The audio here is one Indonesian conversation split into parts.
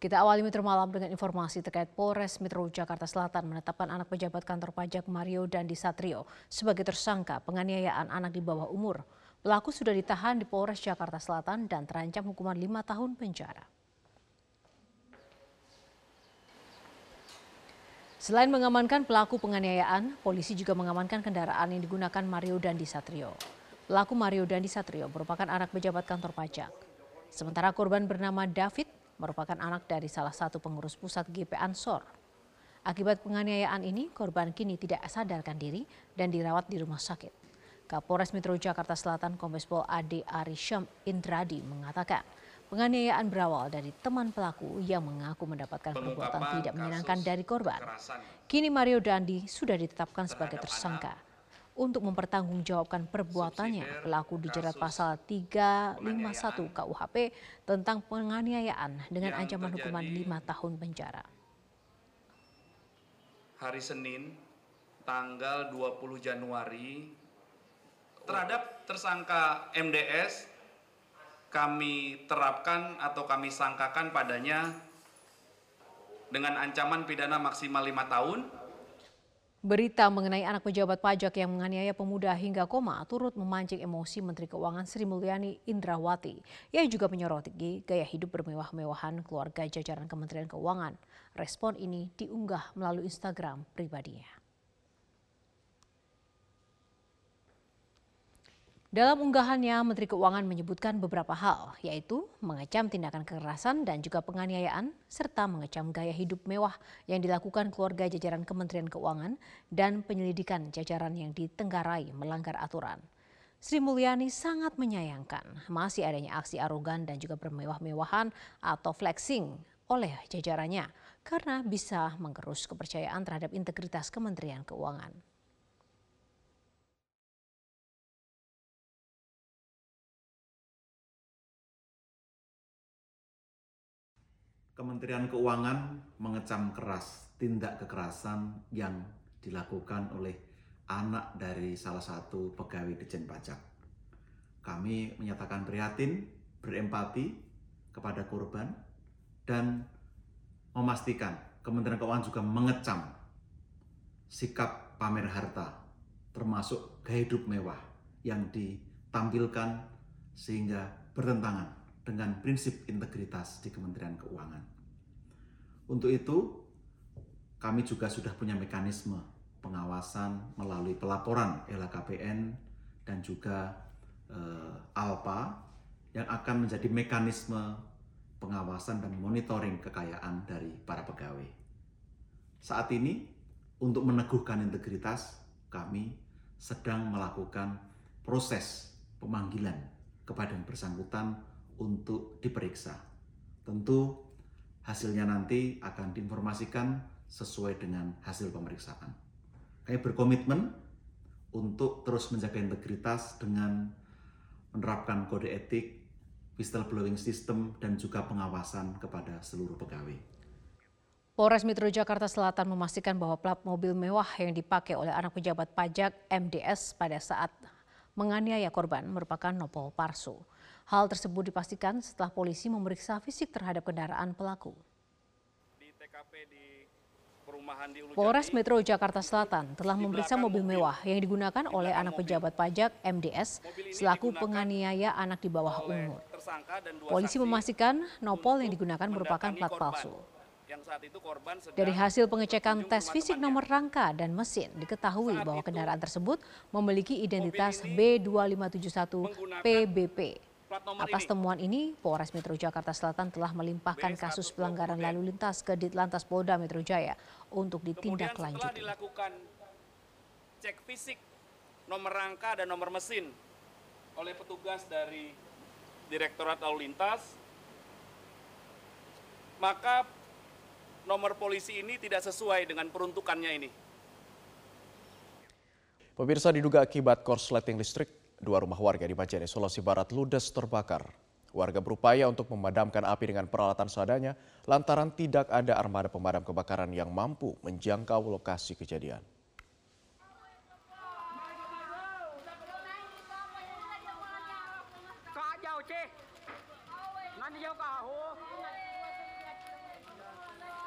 Kita awali Metro Malam dengan informasi terkait Polres Metro Jakarta Selatan menetapkan anak pejabat kantor pajak Mario Dandi Satrio sebagai tersangka penganiayaan anak di bawah umur. Pelaku sudah ditahan di Polres Jakarta Selatan dan terancam hukuman lima tahun penjara. Selain mengamankan pelaku penganiayaan, polisi juga mengamankan kendaraan yang digunakan Mario Dandi Satrio. Pelaku Mario Dandi Satrio merupakan anak pejabat kantor pajak. Sementara korban bernama David merupakan anak dari salah satu pengurus pusat GP Ansor. Akibat penganiayaan ini, korban kini tidak sadarkan diri dan dirawat di rumah sakit. Kapolres Metro Jakarta Selatan Kombes Pol Ade Arisham Indradi mengatakan penganiayaan berawal dari teman pelaku yang mengaku mendapatkan perbuatan tidak menyenangkan dari korban. Kini Mario Dandi sudah ditetapkan sebagai tersangka untuk mempertanggungjawabkan perbuatannya. Pelaku dijerat pasal 351 KUHP tentang penganiayaan dengan ancaman hukuman lima tahun penjara. Hari Senin, tanggal 20 Januari, terhadap tersangka MDS, kami terapkan atau kami sangkakan padanya dengan ancaman pidana maksimal lima tahun Berita mengenai anak pejabat pajak yang menganiaya pemuda hingga koma turut memancing emosi Menteri Keuangan Sri Mulyani Indrawati. Ia juga menyoroti gaya hidup bermewah-mewahan keluarga jajaran Kementerian Keuangan. Respon ini diunggah melalui Instagram pribadinya. Dalam unggahannya, Menteri Keuangan menyebutkan beberapa hal, yaitu mengecam tindakan kekerasan dan juga penganiayaan, serta mengecam gaya hidup mewah yang dilakukan keluarga jajaran Kementerian Keuangan dan penyelidikan jajaran yang ditenggarai melanggar aturan. Sri Mulyani sangat menyayangkan masih adanya aksi arogan dan juga bermewah-mewahan atau flexing oleh jajarannya karena bisa menggerus kepercayaan terhadap integritas Kementerian Keuangan. Kementerian Keuangan mengecam keras tindak kekerasan yang dilakukan oleh anak dari salah satu pegawai Dijen Pajak. Kami menyatakan prihatin, berempati kepada korban, dan memastikan Kementerian Keuangan juga mengecam sikap pamer harta, termasuk gaya hidup mewah yang ditampilkan sehingga bertentangan dengan prinsip integritas di Kementerian Keuangan. Untuk itu, kami juga sudah punya mekanisme pengawasan melalui pelaporan LHKPN dan juga eh, ALPA yang akan menjadi mekanisme pengawasan dan monitoring kekayaan dari para pegawai. Saat ini, untuk meneguhkan integritas, kami sedang melakukan proses pemanggilan kepada yang bersangkutan untuk diperiksa. Tentu hasilnya nanti akan diinformasikan sesuai dengan hasil pemeriksaan. Kami berkomitmen untuk terus menjaga integritas dengan menerapkan kode etik, whistleblowing system, dan juga pengawasan kepada seluruh pegawai. Polres Metro Jakarta Selatan memastikan bahwa plat mobil mewah yang dipakai oleh anak pejabat pajak MDS pada saat menganiaya korban merupakan nopol palsu. Hal tersebut dipastikan setelah polisi memeriksa fisik terhadap kendaraan pelaku. Di TKP di perumahan di Polres Metro Jakarta Selatan telah memeriksa mobil mewah yang digunakan oleh anak pejabat pajak MDS selaku penganiaya anak di bawah umur. Polisi memastikan nopol yang digunakan merupakan plat palsu. Dari hasil pengecekan tes fisik nomor rangka dan mesin diketahui bahwa kendaraan tersebut memiliki identitas B2571 PBP Atas temuan ini, Polres Metro Jakarta Selatan telah melimpahkan kasus pelanggaran lalu lintas ke Ditlantas Polda Metro Jaya untuk ditindaklanjuti. Kemudian dilakukan cek fisik nomor rangka dan nomor mesin oleh petugas dari Direktorat Lalu Lintas, maka nomor polisi ini tidak sesuai dengan peruntukannya ini. Pemirsa diduga akibat korsleting listrik, Dua rumah warga di Majene, Sulawesi Barat ludes terbakar. Warga berupaya untuk memadamkan api dengan peralatan seadanya lantaran tidak ada armada pemadam kebakaran yang mampu menjangkau lokasi kejadian.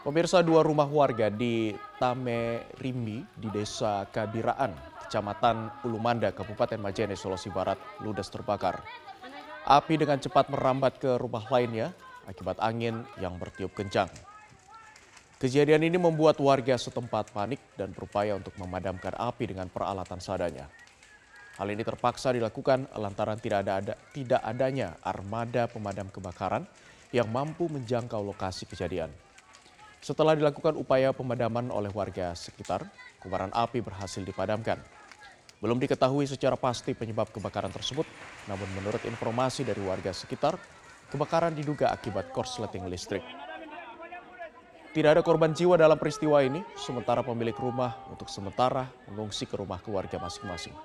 Pemirsa dua rumah warga di Tamerimbi di Desa Kabiraan, Kecamatan Ulumanda, Kabupaten Majene, Sulawesi Barat, ludes terbakar. Api dengan cepat merambat ke rumah lainnya akibat angin yang bertiup kencang. Kejadian ini membuat warga setempat panik dan berupaya untuk memadamkan api dengan peralatan seadanya. Hal ini terpaksa dilakukan lantaran tidak, ada, ada, tidak adanya armada pemadam kebakaran yang mampu menjangkau lokasi kejadian. Setelah dilakukan upaya pemadaman oleh warga sekitar, kobaran api berhasil dipadamkan. Belum diketahui secara pasti penyebab kebakaran tersebut, namun menurut informasi dari warga sekitar, kebakaran diduga akibat korsleting listrik. Tidak ada korban jiwa dalam peristiwa ini, sementara pemilik rumah untuk sementara mengungsi ke rumah keluarga masing-masing.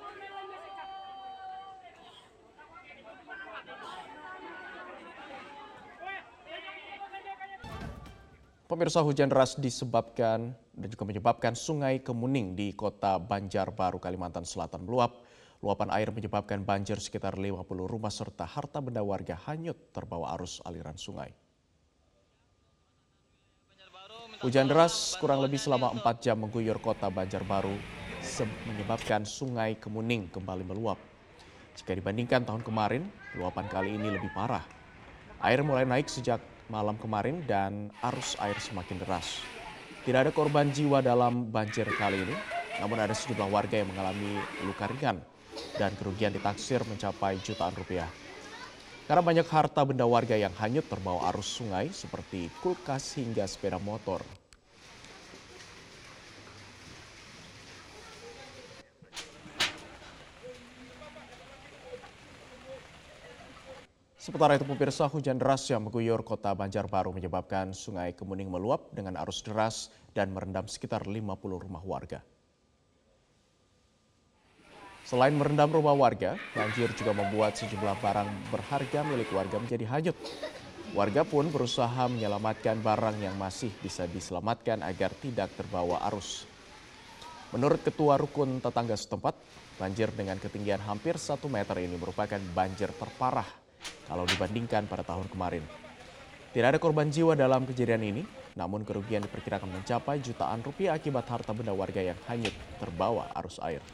Pemirsa hujan deras disebabkan dan juga menyebabkan sungai Kemuning di kota Banjarbaru, Kalimantan Selatan meluap. Luapan air menyebabkan banjir sekitar 50 rumah serta harta benda warga hanyut terbawa arus aliran sungai. Hujan deras kurang lebih selama 4 jam mengguyur kota Banjarbaru menyebabkan sungai Kemuning kembali meluap. Jika dibandingkan tahun kemarin, luapan kali ini lebih parah. Air mulai naik sejak malam kemarin dan arus air semakin deras. Tidak ada korban jiwa dalam banjir kali ini, namun ada sejumlah warga yang mengalami luka ringan dan kerugian ditaksir mencapai jutaan rupiah. Karena banyak harta benda warga yang hanyut terbawa arus sungai seperti kulkas hingga sepeda motor. Sementara itu pemirsa hujan deras yang mengguyur kota Banjarbaru menyebabkan sungai Kemuning meluap dengan arus deras dan merendam sekitar 50 rumah warga. Selain merendam rumah warga, banjir juga membuat sejumlah barang berharga milik warga menjadi hanyut. Warga pun berusaha menyelamatkan barang yang masih bisa diselamatkan agar tidak terbawa arus. Menurut Ketua Rukun Tetangga setempat, banjir dengan ketinggian hampir satu meter ini merupakan banjir terparah kalau dibandingkan pada tahun kemarin. Tidak ada korban jiwa dalam kejadian ini, namun kerugian diperkirakan mencapai jutaan rupiah akibat harta benda warga yang hanyut terbawa arus air.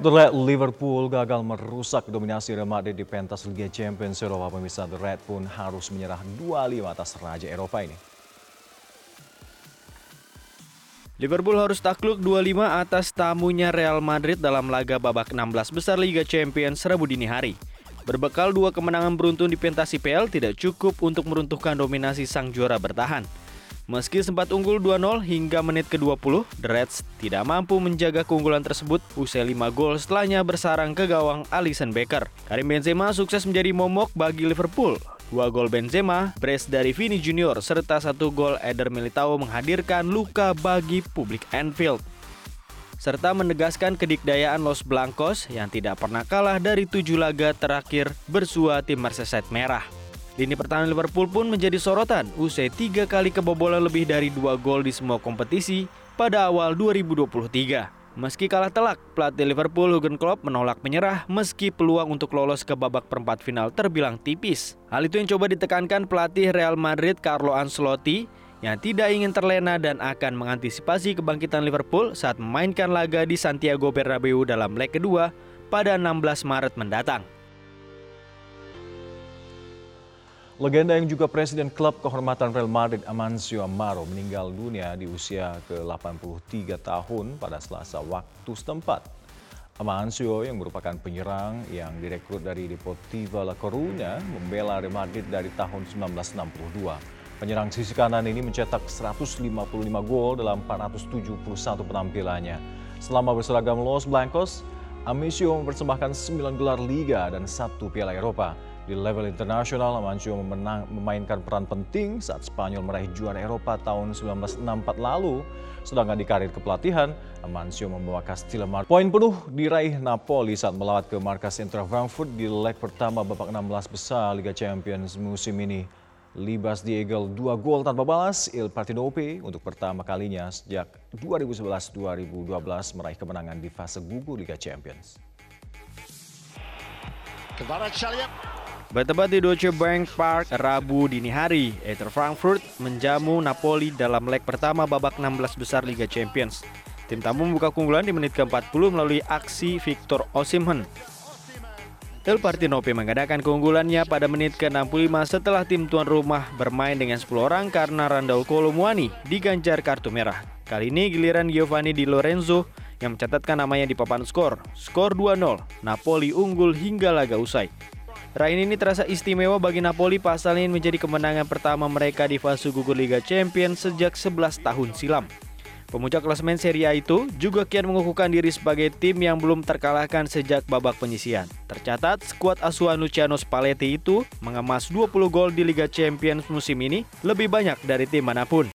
The Red Liverpool gagal merusak dominasi Real Madrid di pentas Liga Champions Eropa. Pemirsa The Red pun harus menyerah 2-5 atas Raja Eropa ini. Liverpool harus takluk 2-5 atas tamunya Real Madrid dalam laga babak 16 besar Liga Champions Rabu dini hari. Berbekal dua kemenangan beruntun di pentas IPL tidak cukup untuk meruntuhkan dominasi sang juara bertahan. Meski sempat unggul 2-0 hingga menit ke-20, The Reds tidak mampu menjaga keunggulan tersebut usai 5 gol setelahnya bersarang ke gawang Alisson Becker. Karim Benzema sukses menjadi momok bagi Liverpool. Dua gol Benzema, brace dari Vini Junior, serta satu gol Eder Militao menghadirkan luka bagi publik Anfield. Serta menegaskan kedikdayaan Los Blancos yang tidak pernah kalah dari tujuh laga terakhir bersua tim Merseyside Merah. Lini pertahanan Liverpool pun menjadi sorotan usai tiga kali kebobolan lebih dari dua gol di semua kompetisi pada awal 2023. Meski kalah telak, pelatih Liverpool Jurgen Klopp menolak menyerah meski peluang untuk lolos ke babak perempat final terbilang tipis. Hal itu yang coba ditekankan pelatih Real Madrid Carlo Ancelotti yang tidak ingin terlena dan akan mengantisipasi kebangkitan Liverpool saat memainkan laga di Santiago Bernabeu dalam leg kedua pada 16 Maret mendatang. Legenda yang juga presiden klub kehormatan Real Madrid Amancio Amaro meninggal dunia di usia ke-83 tahun pada selasa waktu setempat. Amancio yang merupakan penyerang yang direkrut dari Deportivo La Coruña membela Real Madrid dari tahun 1962. Penyerang sisi kanan ini mencetak 155 gol dalam 471 penampilannya. Selama berseragam Los Blancos, Amancio mempersembahkan 9 gelar Liga dan satu Piala Eropa. Di level internasional, Amancio memenang, memainkan peran penting saat Spanyol meraih juara Eropa tahun 1964 lalu. Sedangkan di karir kepelatihan, Amancio membawa Castilla Mar. Poin penuh diraih Napoli saat melawat ke markas Inter Frankfurt di leg pertama babak 16 besar Liga Champions musim ini. Libas Diegel dua gol tanpa balas, Il Partenope untuk pertama kalinya sejak 2011-2012 meraih kemenangan di fase gugur Liga Champions. Bertempat di Deutsche Bank Park Rabu dini hari, Eintracht Frankfurt menjamu Napoli dalam leg pertama babak 16 besar Liga Champions. Tim tamu membuka keunggulan di menit ke-40 melalui aksi Victor Osimhen. El Partenope mengadakan keunggulannya pada menit ke-65 setelah tim tuan rumah bermain dengan 10 orang karena Randall Kolomuani diganjar kartu merah. Kali ini giliran Giovanni Di Lorenzo yang mencatatkan namanya di papan skor. Skor 2-0, Napoli unggul hingga laga usai. Rain ini terasa istimewa bagi Napoli pasal ini menjadi kemenangan pertama mereka di fase gugur Liga Champions sejak 11 tahun silam. Pemuncak klasemen Serie A itu juga kian mengukuhkan diri sebagai tim yang belum terkalahkan sejak babak penyisian. Tercatat, skuad asuhan Luciano Spalletti itu mengemas 20 gol di Liga Champions musim ini, lebih banyak dari tim mana pun.